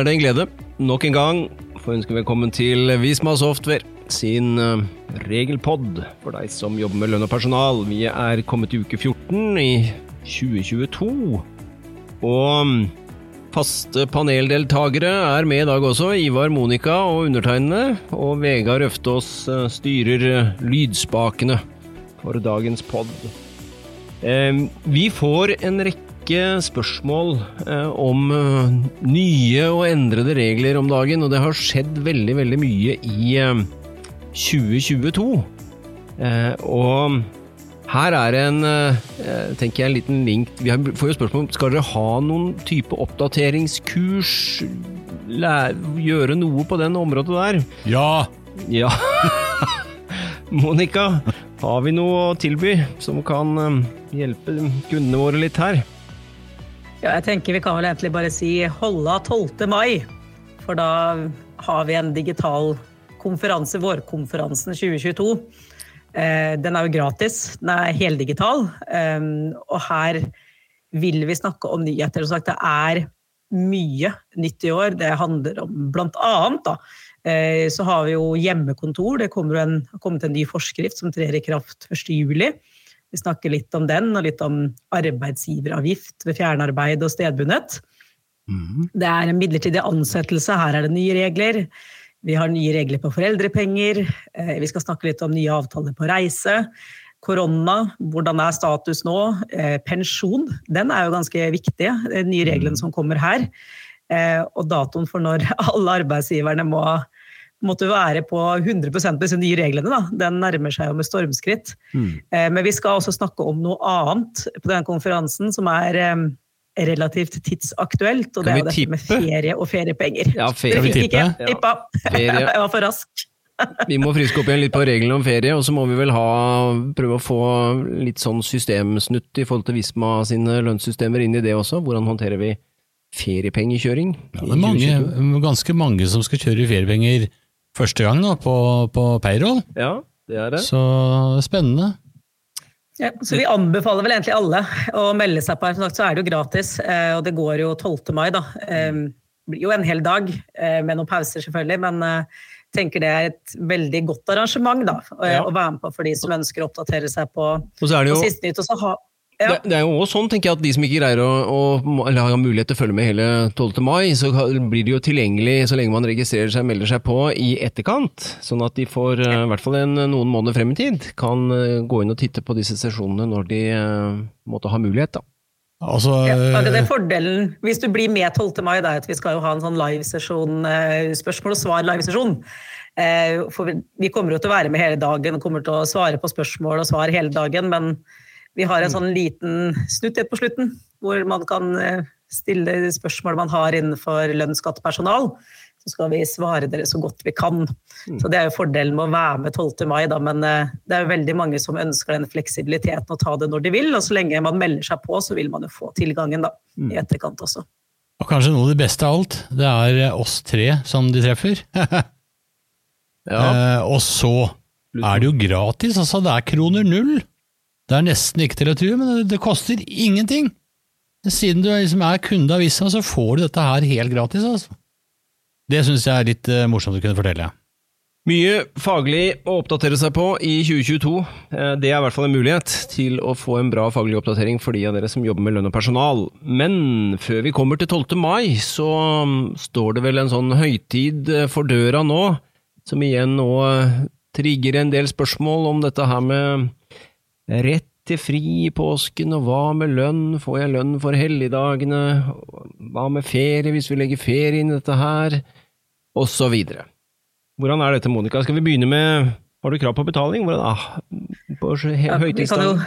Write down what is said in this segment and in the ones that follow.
er det en glede nok en gang få ønske velkommen til Visma Software sin uh, regelpod for deg som jobber med lønn og personal. Vi er kommet til uke 14 i 2022. Og um, faste paneldeltakere er med i dag også. Ivar Monica og undertegnede. Og Vegard Øftås uh, styrer uh, lydspakene for dagens pod. Vi får en rekke spørsmål eh, om eh, nye og endrede regler om dagen, og det har skjedd veldig, veldig mye i eh, 2022. Eh, og her er en, tenker jeg, en liten link Vi har- får jo spørsmål om skal dere ha noen type oppdateringskurs, lære, gjøre noe på den området der. Ja! Ja. Monica, har vi noe å tilby som kan hjelpe kundene våre litt her? Ja, jeg tenker vi kan vel egentlig bare si holla 12. mai. For da har vi en digital konferanse, vårkonferansen 2022. Eh, Den er jo gratis, den er heldigital. Eh, Og her vil vi snakke om nyheter. Som sagt, det er mye nytt i år. Det handler om blant annet da, eh, så har vi jo hjemmekontor. Det har kommet en ny forskrift som trer i kraft 1. Vi snakker litt om den, og litt om arbeidsgiveravgift ved fjernarbeid og stedbundet. Det er en midlertidig ansettelse, her er det nye regler. Vi har nye regler på foreldrepenger. Eh, Vi skal snakke litt om nye avtaler på reise. Korona, hvordan er status nå? Eh, Pensjon, den er jo ganske viktig, de nye reglene som kommer her. Eh, Og datoen for når alle arbeidsgiverne må måtte være på 100 med disse nye reglene. Da. Den nærmer seg jo med stormskritt. Mm. Men vi skal også snakke om noe annet på denne konferansen som er eh, relativt tidsaktuelt, og det er jo dette med ferie og feriepenger. Ja, ferie. Dere fikk ikke? tippe? Tippa. Ferie. Jeg var for rask. Vi må friske opp igjen litt på reglene om ferie, og så må vi vel ha, prøve å få litt sånn systemsnutt i forhold til Visma sine lønnssystemer inn i det også. Hvordan håndterer vi feriepengekjøring? Ja, det er mange, ganske mange som skal kjøre feriepenger første gang da, på, på payroll. Ja, det er det. Så spennende. Ja, så vi anbefaler vel egentlig alle å melde seg på. Som sagt så er det jo gratis, eh, og det går jo 12. mai, da. Eh, Det blir jo en hel dag, eh, med noen pauser selvfølgelig, men jeg tenker det er et veldig godt arrangement da, å, Ja. å være med på for de som ønsker å oppdatere seg på, Og så er det på jo siste nytt. Og så ha, ja. Det, det er jo også sånn, tenker jeg, at de som ikke greier å, å eller har mulighet til å følge med hele 12. mai, så blir det jo tilgjengelig så lenge man registrerer seg og melder seg på i etterkant. Sånn at de får eh, i hvert fall en, noen måneder frem i tid kan eh, gå inn og titte på disse sesjonene når de eh, måtte ha mulighet. da. Altså, Ja, det er fordelen hvis du blir med 12. mai, da, at vi skal jo ha en sånn livesesjon, spørsmål og svar-livesesjon. Eh, for vi- vi kommer jo til å være med hele dagen og kommer til å svare på spørsmål og svar hele dagen, men vi har en sånn liten snutt helt på slutten, hvor man kan eh, stille spørsmål man har innenfor lønn, skatt, personal. Så skal vi svare dere så godt vi kan. Så det er jo fordelen med å være med 12. mai, da, men eh, det er jo veldig mange som ønsker den fleksibiliteten å ta det når de vil, og så lenge man melder seg på, så vil man jo få tilgangen da, i etterkant også. og kanskje noe av det beste av alt, det er eh, oss tre som de treffer. Eh, og så er det jo gratis, altså det er kroner null. Det er nesten ikke til å tro, men det, koster ingenting. Siden du liksom er kunde av Vissa, så får du dette her helt gratis. Altså. Det syns jeg er litt eh, morsomt å kunne fortelle. Mye faglig å oppdatere seg på i 2022. Eh, Det er i hvert fall en mulighet til å få en bra faglig oppdatering for de av dere som jobber med lønn og personal. Men før vi kommer til 12. mai, så mm, står det vel en sånn høytid eh, for døra nå, som igjen nå trigger en del spørsmål om dette her med rett til fri i påsken, og hva med lønn, får jeg lønn for helligdagene, hva med ferie hvis vi legger ferie inn i dette her, og så videre. Hvordan er dette, Monica? Skal vi begynne med Har du krav på betaling? Hvordan, ah, på Ja, vi kan jo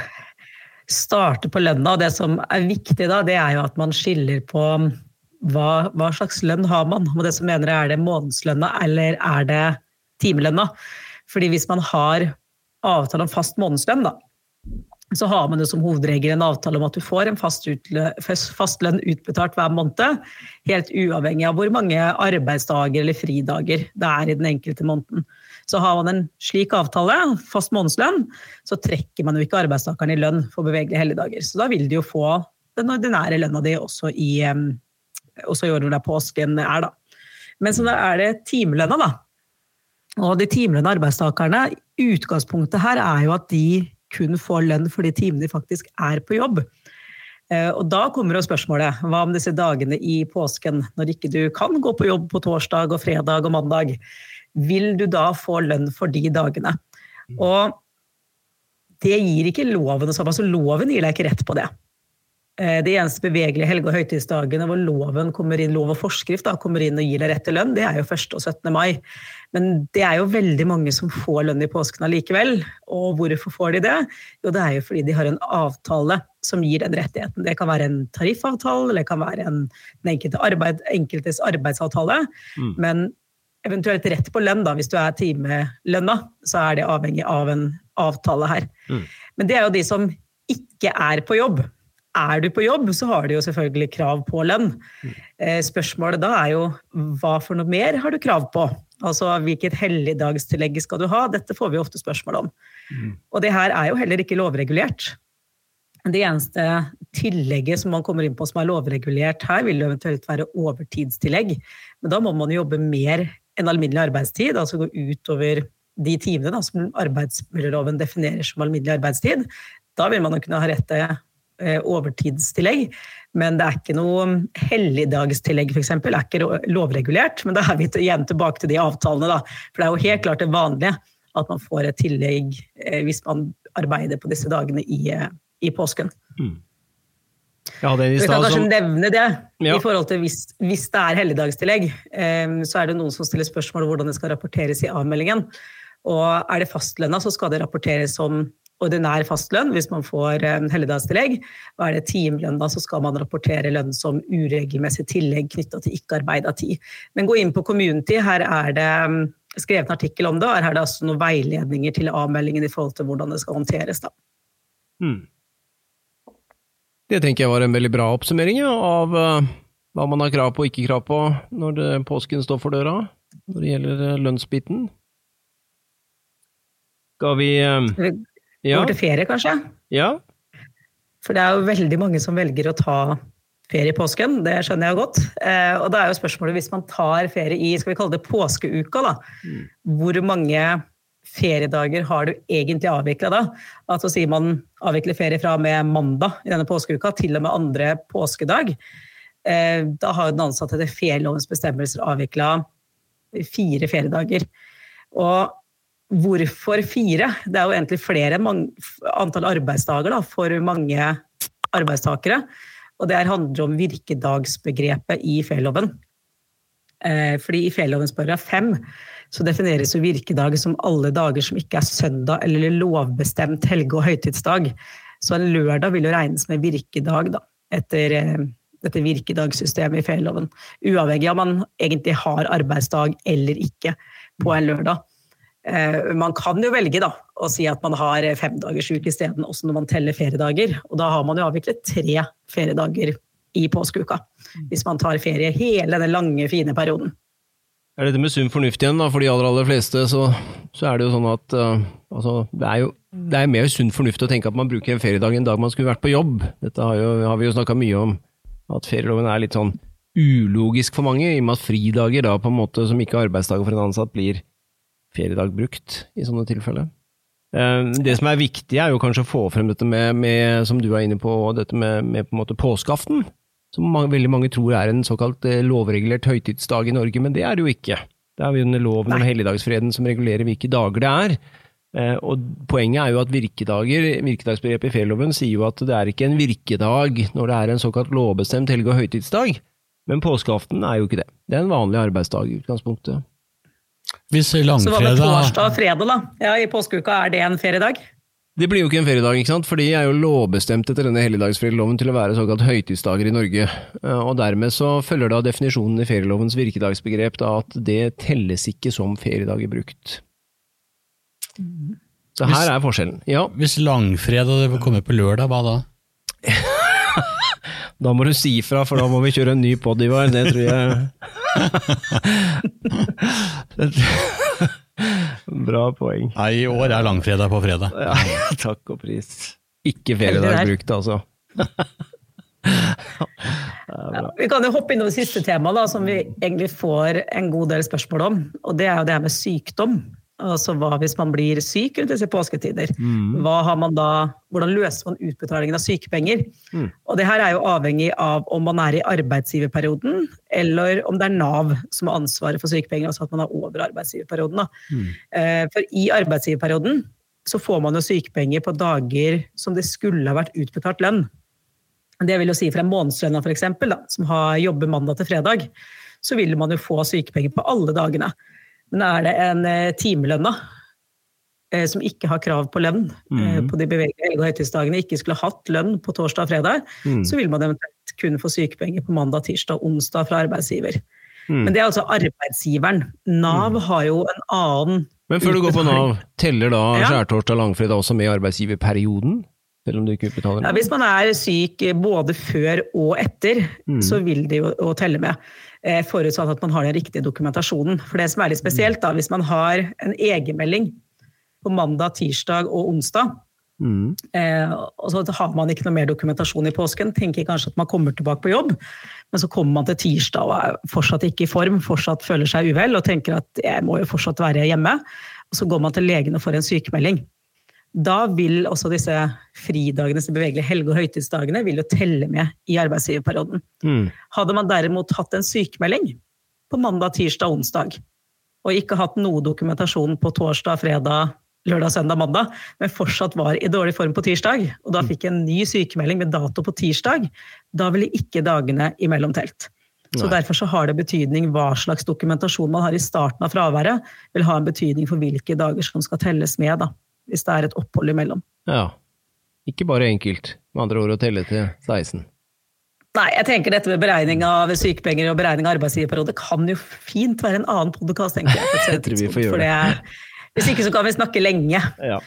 starte på lønna, og det som er viktig da, det er jo at man skiller på hva, hva slags lønn har man, og det som mener jeg, er det månedslønna eller er det timelønna? Fordi hvis man har avtale om fast månedslønn, da, så har man jo som hovedregel en avtale om at du får en fast, lønn utbetalt hver måned, helt uavhengig av hvor mange arbeidsdager eller fridager det er i den enkelte måneden. Så har man en slik avtale, fast månedslønn, så trekker man jo ikke arbeidstakeren i lønn for bevegelige helligdager. Så da vil de jo få den ordinære lønna di også i, også i år hvor det er påsken er, da. Men så da er det timelønna, da. Og de timelønna arbeidstakerne, utgangspunktet her er jo at de kun får lønn for de timene de faktisk er på jobb. Eh, og da kommer jo spørsmålet, hva om disse dagene i påsken, når ikke du kan gå på jobb på torsdag og fredag og mandag? Vil du da få lønn for de dagene? Og det gir ikke loven det samme. Altså loven gir deg ikke rett på det. Eh, det eneste bevegelige helge- og høytidsdagene hvor loven kommer inn, lov og forskrift da, kommer inn og gir deg rett til lønn, det er jo 1. og 17. mai. Men det er jo veldig mange som får lønn i påsken allikevel. Og hvorfor får de det? Jo, det er jo fordi de har en avtale som gir den rettigheten. Det kan være en tariffavtale, eller det kan være en, den enkelte arbeid, enkeltes arbeidsavtale. Mm. Men eventuelt rett på lønn, da, hvis du er timelønna, så er det avhengig av en avtale her. Mm. Men det er jo de som ikke er på jobb. Er du på jobb, så har du jo selvfølgelig krav på lønn. Eh, spørsmålet da er jo hva for noe mer har du krav på? Altså hvilket helligdagstillegg skal du ha? Dette får vi ofte spørsmål om. Og det her er jo heller ikke lovregulert. Det eneste tillegget som man kommer inn på som er lovregulert her, vil jo eventuelt være overtidstillegg. Men da må man jobbe mer enn alminnelig arbeidstid, altså gå utover de timene da, som arbeidsmiljøloven definerer som alminnelig arbeidstid. Da vil man jo kunne ha rett til overtidstillegg. Men det er ikke noe helligdagstillegg, f.eks. er ikke lovregulert. Men da er vi igjen tilbake til de avtalene, da. For det er jo helt klart det vanlige at man får et tillegg eh, hvis man arbeider på disse dagene i, eh, i påsken. Mm. Ja, det vi kan kanskje som... nevne det, ja. i forhold til hvis, hvis det er helligdagstillegg. Så er det noen som stiller spørsmål om hvordan det skal rapporteres i avmeldingen. Og er det fastlønna, så skal det rapporteres som ordinær fastlønn hvis man får eh, helligdagstillegg. Og er det timelønn, da, så skal man rapportere lønn som uregelmessig tillegg knytta til ikke-arbeida tid. Men gå inn på Community, her er det mm, skrevet en artikkel om det, og her er det altså noen veiledninger til avmeldingen i forhold til hvordan det skal håndteres. da. Hmm. Det tenker jeg var en veldig bra oppsummering ja, av uh, hva man har krav på og ikke krav på når det, påsken står for døra, når det gjelder uh, lønnsbiten. Skal vi uh, ja. Går til ferie, kanskje? Ja. For det er jo veldig mange som velger å ta ferie i påsken, det skjønner jeg godt. Eh, og da er jo spørsmålet, hvis man tar ferie i skal vi kalle det påskeuka, da, mm. hvor mange feriedager har du egentlig avvikla da? Altså sier man avvikler ferie fra med mandag i denne påskeuka til og med andre påskedag. Eh, da har jo den ansatte etter ferielovens bestemmelser avvikla fire feriedager. Og Hvorfor fire? Det er jo egentlig flere antall arbeidsdager da, for mange arbeidstakere. Og det handler om virkedagsbegrepet i ferieloven. Eh, fordi i ferielovens paragraf 5 så defineres jo virkedag som alle dager som ikke er søndag eller lovbestemt helge- og høytidsdag. Så en lørdag vil jo regnes med virkedag da, etter eh, dette virkedagssystemet i fjelloven. Uavhengig av om man egentlig har arbeidsdag eller ikke på en lørdag. Eh, man kan jo velge da, å si at man har femdagersuke isteden, også når man teller feriedager. Og da har man jo avviklet tre feriedager i påskeuka. Hvis man tar ferie hele den lange, fine perioden. Er dette med sunn fornuft igjen, da? For de aller, aller fleste så, så er det jo sånn at uh, altså, det er jo det er mer sunn fornuft å tenke at man bruker en feriedag en dag man skulle vært på jobb. Dette har, jo, har vi jo snakka mye om, at ferieloven er litt sånn ulogisk for mange, i og med at fridager da på en måte som ikke er arbeidsdager for en ansatt blir feriedag brukt i sånne tilfeller. Eh, det som er viktig, er jo kanskje å få frem dette med, med som du er inne på, dette med, med på en måte påskeaften. Som mange, veldig mange tror er en såkalt eh, lovregulert høytidsdag i Norge, men det er det jo ikke. Det er jo under loven om helligdagsfreden som regulerer hvilke dager det er. Eh, og Poenget er jo at virkedager, virkedagsbegrepet i ferieloven sier jo at det er ikke en virkedag når det er en såkalt lovbestemt helge- og høytidsdag, men påskeaften er jo ikke det. Det er en vanlig arbeidsdag i utgangspunktet. Hvis langfredag Så var det torsdag og fredag, da? Ja, I påskeuka, er det en feriedag? Det blir jo ikke en feriedag, ikke sant? for de er jo lovbestemt etter denne helligdagsferieloven til å være såkalt høytidsdager i Norge. Eh, og Dermed så følger da definisjonen i ferielovens virkedagsbegrep da at det telles ikke som feriedager brukt. Så her hvis, er forskjellen. Ja. Hvis langfredag kommer på lørdag, hva da? Da må du si ifra, for da må vi kjøre en ny podivar. Det tror jeg Bra poeng. Nei, i år er langfredag på fredag. Ja, takk og pris. Ikke feriedag brukt, altså. Ja, vi kan jo hoppe innom det siste temaet, som vi egentlig får en god del spørsmål om. Og det er jo det her med sykdom. Altså hva hvis man blir syk rundt disse påsketider? Mm. Hva har man da, hvordan løser man utbetalingen av sykepenger? Mm. Og det her er jo avhengig av om man er i arbeidsgiverperioden, eller om det er Nav som har ansvaret for sykepenger, altså at man er over arbeidsgiverperioden. Mm. Eh, For i arbeidsgiverperioden så får man jo sykepenger på dager som det skulle ha vært utbetalt lønn. Det vil jo si for en månedslønna eksempel, som har jobber mandag til fredag, så vil man jo få sykepenger på alle dagene. Men er det en eh, timelønna eh, som ikke har krav på lønn Mhm. på de bevegelige helge- og høytidsdagene, ikke skulle hatt lønn på torsdag og fredag, Mm. så vil man eventuelt kunne få sykepenger på mandag, tirsdag og onsdag fra arbeidsgiver. Mm. Men det er altså arbeidsgiveren. Nav har jo en annen Men før du går på Nav, teller da Ja. skjærtorsdag langfredag også med i arbeidsgiverperioden? Selv om du ikke utbetaler Ja, hvis man er syk både før og etter, Mm. så vil det jo telle med. Eh, Forutsatt at man har den riktige dokumentasjonen. For det som er litt spesielt, da, hvis man har en egenmelding på mandag, tirsdag og onsdag, Mm. eh, og så har man ikke noe mer dokumentasjon i påsken, tenker kanskje at man kommer tilbake på jobb, men så kommer man til tirsdag og er fortsatt ikke i form, fortsatt føler seg uvel og tenker at jeg må jo fortsatt være hjemme, og så går man til legen og får en sykemelding. Da vil også disse fridagene, disse bevegelige helge- og høytidsdagene, vil jo telle med i arbeidsgiverperioden. Mm. Hadde man derimot hatt en sykemelding på mandag, tirsdag, onsdag, og ikke hatt noe dokumentasjon på torsdag, fredag, lørdag, søndag, mandag, men fortsatt var i dårlig form på tirsdag, og da fikk en ny sykemelding med dato på tirsdag, da ville ikke dagene imellom telt. Så Nei. Derfor så har det betydning hva slags dokumentasjon man har i starten av fraværet, vil ha en betydning for hvilke dager som skal telles med, da, hvis det er et opphold imellom. Ja. Ikke bare enkelt, med andre ord å telle til 16. Nei, jeg tenker dette med beregning av sykepenger og beregning av arbeidsgiverperiode kan jo fint være en annen podkast, tenker jeg. Jeg tror vi får gjøre det. Hvis ikke så kan vi snakke lenge. Ja.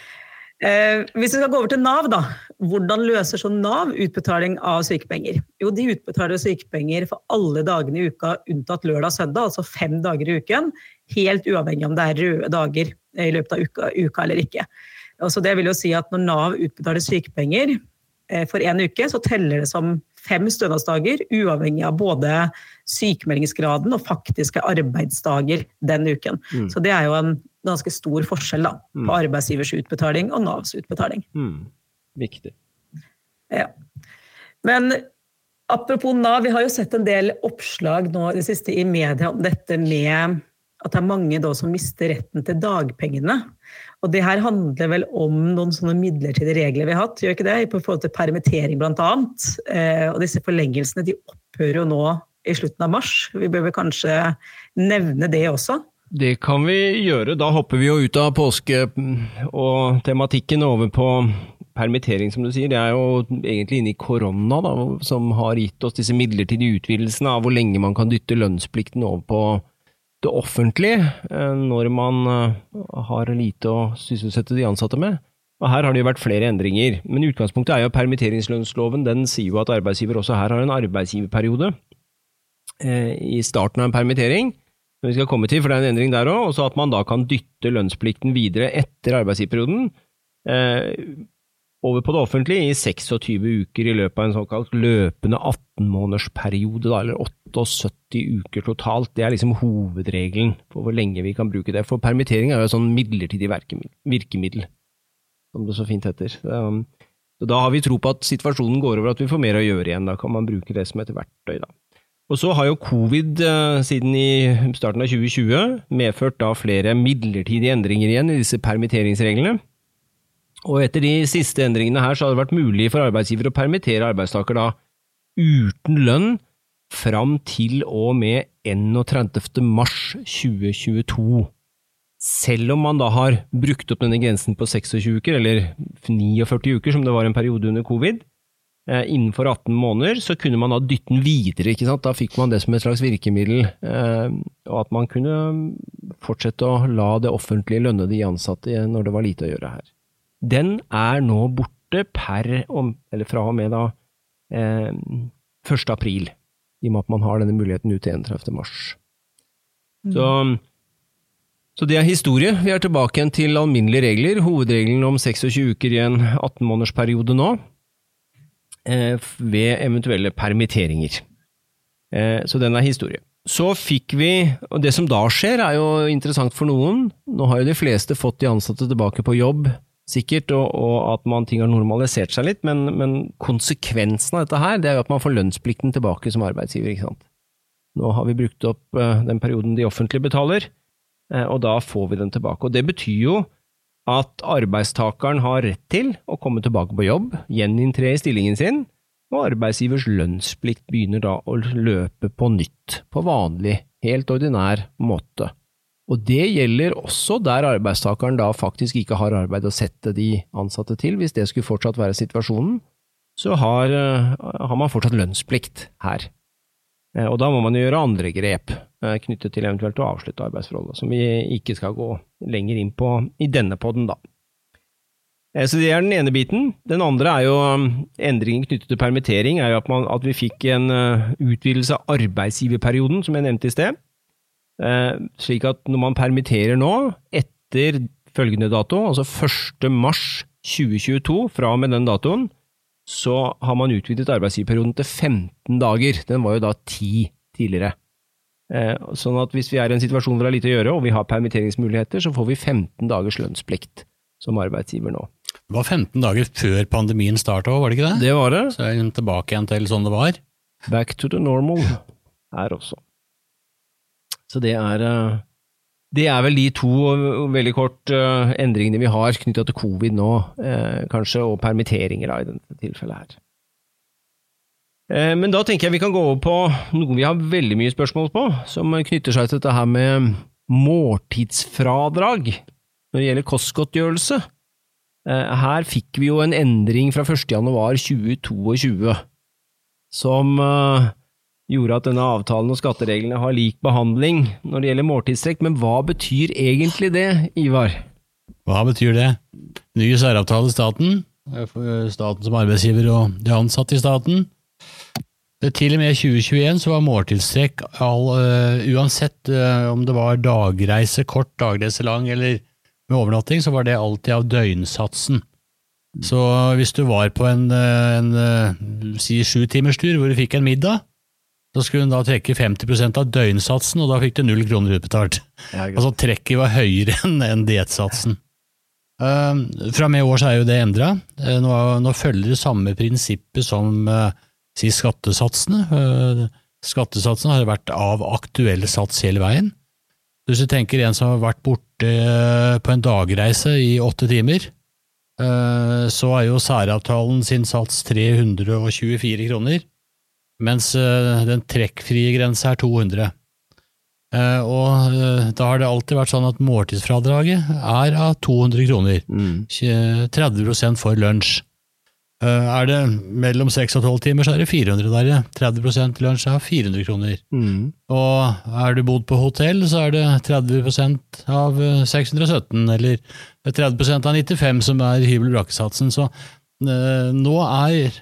Eh, hvis vi skal gå over til Nav, da. Hvordan løser så Nav utbetaling av sykepenger? Jo, de utbetaler sykepenger for alle dagene i uka unntatt lørdag og søndag, altså fem dager i uken. Helt uavhengig om det er røde dager i løpet av uka, uka eller ikke. Så det vil jo si at når Nav utbetaler sykepenger eh, for én uke, så teller det som fem stønadsdager, uavhengig av både sykemeldingsgraden og faktiske arbeidsdager den uken. Mm. Så det er jo en ganske stor forskjell da, Mm. på arbeidsgivers utbetaling og Navs utbetaling. Mm. Viktig. Ja. Men apropos Nav, vi har jo sett en del oppslag nå i det siste i media om dette med at det er mange da som mister retten til dagpengene. Og det her handler vel om noen sånne midlertidige regler vi har hatt, gjør ikke det? I forhold til permittering bl.a. Eh, og disse forlengelsene de opphører jo nå i slutten av mars. Vi bør vel kanskje nevne det også? Det kan vi gjøre. Da hopper vi jo ut av påske mm, og tematikken over på permittering, som du sier. Det er jo egentlig inne i korona da, som har gitt oss disse midlertidige utvidelsene av hvor lenge man kan dytte lønnsplikten over på det offentlige eh, når man eh, har lite å sysselsette de ansatte med. Og Her har det jo vært flere endringer, men utgangspunktet er jo permitteringslønnsloven. Den sier jo at arbeidsgiver også her har en arbeidsgiverperiode eh, i starten av en permittering som vi skal komme til, for det er en endring der òg, og så at man da kan dytte lønnsplikten videre etter arbeidsgiverperioden over på det offentlige i 26 uker i løpet av en såkalt løpende 18-månedersperiode, eller 78 uker totalt. Det er liksom hovedregelen for hvor lenge vi kan bruke det. For permittering er jo et sånn midlertidig virkemiddel, som det så fint heter. Um, så da har vi tro på at situasjonen går over, at vi får mer å gjøre igjen. Da kan man bruke det som et verktøy, da. Og så har jo covid eh, siden i starten av 2020 medført da flere midlertidige endringer igjen i disse permitteringsreglene. Og etter de siste endringene her så har det vært mulig for arbeidsgiver å permittere arbeidstaker da uten lønn fram til og med 31. mars 2022. Selv om man da har brukt opp denne grensen på 26 uker, eller 49 uker som det var en periode under covid, eh, innenfor 18 måneder, så kunne man da dytte den videre, ikke sant. Da fikk man det som et slags virkemiddel, eh, og at man kunne fortsette å la det offentlige lønne de ansatte når det var lite å gjøre her. Den er nå borte per, om, eller fra og med da, eh, 1. april, i og med at man har denne muligheten ut til 31. mars. Så, så det er historie. Vi er tilbake igjen til alminnelige regler. Hovedregelen om 26 uker i en 18-månedersperiode nå. eh, ved eventuelle permitteringer. Eh, så den er historie. Så fikk vi, og det som da skjer er jo interessant for noen, nå har jo de fleste fått de ansatte tilbake på jobb, sikkert, og, og at man, ting har normalisert seg litt, men, men, konsekvensen av dette her, det er jo at man får lønnsplikten tilbake som arbeidsgiver, ikke sant. Nå har vi brukt opp uh, den perioden de offentlige betaler, uh, og da får vi den tilbake. Og det betyr jo at arbeidstakeren har rett til å komme tilbake på jobb, gjeninntre i stillingen sin, og arbeidsgivers lønnsplikt begynner da å løpe på nytt, på vanlig, helt ordinær måte. Og det gjelder også der arbeidstakeren da faktisk ikke har arbeid å sette de ansatte til. Hvis det skulle fortsatt være situasjonen, så har, eh, har man fortsatt lønnsplikt her. Eh, og da må man gjøre andre grep eh, knyttet til eventuelt å avslutte arbeidsforholdet, som vi ikke skal gå lenger inn på i denne poden, da. Så det er den ene biten. Den andre er jo endringen knyttet til permittering, er jo at, man, at vi fikk en utvidelse av arbeidsgiverperioden, som jeg nevnte i sted. Uh, slik at når man permitterer nå, etter følgende dato, altså 1. mars 2022, fra og med den datoen, så har man utvidet arbeidsgiverperioden til 15 dager. Den var jo da 10 tidligere. Uh, sånn at hvis vi er i en situasjon hvor det er lite å gjøre, og vi har permitteringsmuligheter, så får vi 15 dagers lønnsplikt som arbeidsgiver nå. Det var 15 dager før pandemien starta òg, var det ikke det? Det var det. Så er hun tilbake igjen til sånn det var. Back to the normal her også. Så det er eh, Det er vel de to veldig kort eh, endringene vi har knytta til covid nå, eh, kanskje, og permitteringer da, i dette tilfellet her. Men da tenker jeg vi kan gå over på noe vi har veldig mye spørsmål på, som knytter seg til dette her med måltidsfradrag når det gjelder kostgodtgjørelse. Eh, her fikk vi jo en endring fra 1. januar 2022 som gjorde at denne avtalen og skattereglene har lik behandling når det gjelder måltidstrekk, men hva betyr egentlig det, Ivar? Hva betyr det? Ny særavtale i staten, eh, staten som arbeidsgiver og de ansatte i staten. Til og med 2021 så var måltidstrekk all, uh, uansett uh, om det var dagreise, kort dagreise lang eller med overnatting, så var det alltid av døgnsatsen. Så hvis du var på en, en, en si sjutimerstur hvor du fikk en middag, så skulle hun da trekke 50% av døgnsatsen, og da fikk du null kroner utbetalt. Ja, altså trekket var høyere enn diettssatsen. Uh, fra med år så er jo det endra. Uh, nå, nå, følger det samme prinsippet som uh, si skattesatsene. Uh, skattesatsene har vært av aktuell sats hele veien. Hvis du tenker en som har vært borte eh, på en dagreise i åtte timer, eh, så er jo særavtalen sin sats 324 kroner, mens eh, den trekkfrie grensa er 200. Og da har det alltid vært sånn at måltidsfradraget er av 200 kroner. Mm. 30 for lunsj. Eh, er det mellom 6 og 12 timer, så er det 400 der. 30% lunsj er 400 kroner. Mm. Og er du bodd på hotell, så er det 30% av 617, eh, eller 30% av 95 som er hybel- brakkesatsen. Så eh, nå er eh,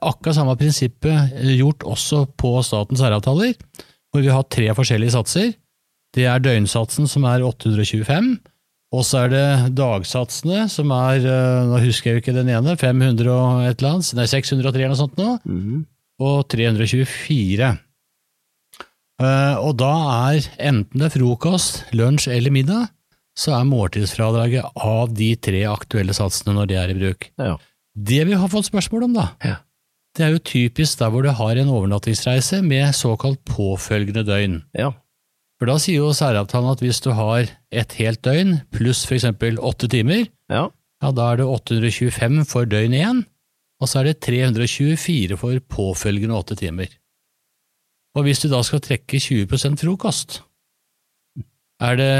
akkurat samme prinsippet gjort også på statens særavtaler, hvor vi har tre forskjellige satser. Det er døgnsatsen, som er 825. Og så er det dagsatsene, som er eh, Nå husker jeg jo ikke den ene, 500 og et eller annet, nei 603 eller noe sånt nå, mm. og 324. Uh, eh, og da er enten det er frokost, lunsj eller middag, så er måltidsfradraget av de tre aktuelle satsene når det er i bruk. Ja. Det vi har fått spørsmål om, da, ja. det er jo typisk der hvor du har en overnattingsreise med såkalt påfølgende døgn. Ja. For da sier jo særavtalen at hvis du har et helt døgn pluss f.eks. åtte timer, ja. ja. da er det 825 for døgn én, og så er det 324 for påfølgende åtte timer. Og hvis du da skal trekke 20% frokost, er det,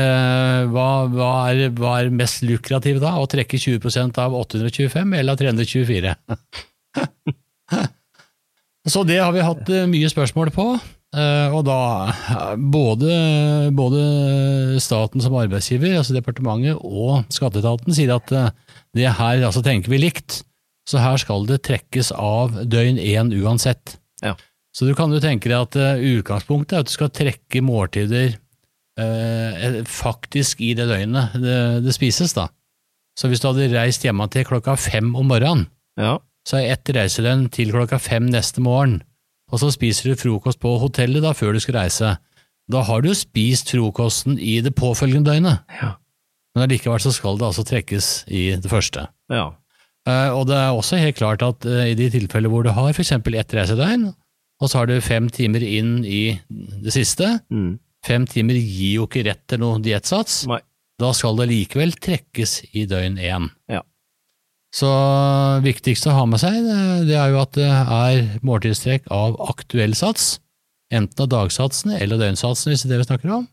hva, hva, er, hva er mest lukrativt da? Å trekke 20% av 825 eller av 324? så det har vi hatt eh, mye spørsmål på. Uh, og da både, både, staten som arbeidsgiver, altså departementet, og skatteetaten sier at det her altså tenker vi likt, så her skal det trekkes av døgn én uansett. Ja. Så du kan jo tenke deg at utgangspunktet er at du skal trekke måltider faktisk i det døgnet det, det, spises, da. Så hvis du hadde reist hjemme til klokka fem om morgenen, ja. så er ett reisedøgn til klokka fem neste morgen, og så spiser du frokost på hotellet da før du skal reise. Da har du spist frokosten i det påfølgende døgnet, Ja. men allikevel så skal det altså trekkes i det første. Ja. Eh, Og det er også helt klart at eh, i de tilfeller hvor du har f.eks. ett reisedøgn, og så har du fem timer inn i det siste, Mm. Fem timer gir jo ikke rett til noen diettsats. Da skal det likevel trekkes i døgn én. Ja. Så viktigst å ha med seg, det, det er jo at det er måltidstrekk av aktuell sats, enten av dagsatsene eller døgnsatsene, hvis det er det vi snakker om,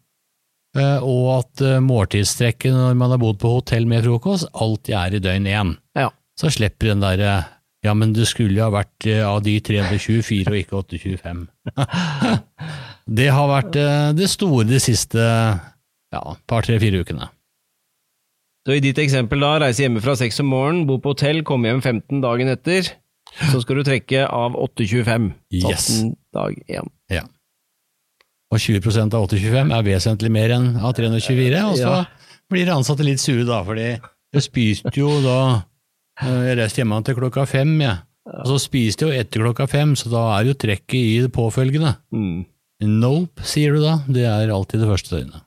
Eh, og at eh, måltidstrekket når man har bodd på hotell med frokost, alltid er i døgn én. Ja. Så slipper den derre ja, men du skulle jo ha vært eh, av de 324 og ikke 825. det har vært eh, det store de siste ja, par, tre, fire ukene. Så i ditt eksempel da, reise hjemmefra seks om morgenen, bo på hotell, komme hjem 15 dagen etter, så skal du trekke av 8,25. Yes. Dag 1. Ja. Og 20% av 825 er vesentlig mer enn av 324, og så Ja. blir ansatte litt sure da, fordi jeg spiste jo da eh, Jeg reiste hjemme til klokka fem, jeg. Og så spiste jeg jo etter klokka fem, så da er jo trekket i det påfølgende. Mm. Nope, sier du da. Det er alltid det første døgnet.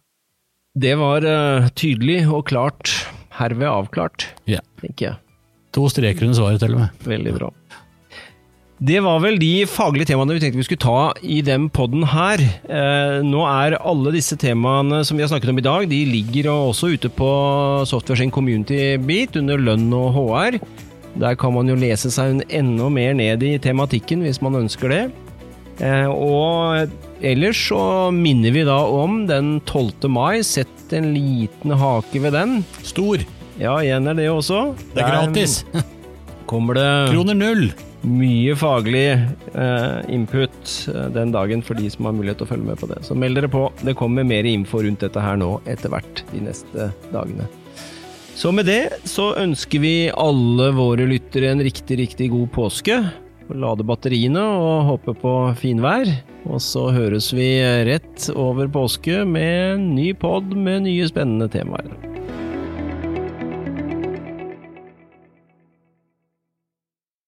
Det var uh, tydelig og klart, herved avklart, yeah. tenker jeg. To streker under svaret, til og med. Veldig bra. Det var vel de faglige temaene vi tenkte vi skulle ta i den podden her. Eh, nå er alle disse temaene som vi har snakket om i dag, de ligger også ute på Software sin community-bit under lønn og HR. Der kan man jo lese seg enda mer ned i tematikken hvis man ønsker det. Eh, og ellers så minner vi da om den 12. mai. Sett en liten hake ved den. Stor! Ja, igjen er det også. Det er gratis! Kommer det Kroner null! mye faglig eh, input eh, den dagen for de som har mulighet til å følge med på det. Så meld dere på. Det kommer mer info rundt dette her nå etter hvert de neste dagene. Så med det så ønsker vi alle våre lyttere en riktig, riktig god påske. Lade batteriene og håpe på finvær. Og så høres vi rett over påske med en ny pod med nye spennende temaer.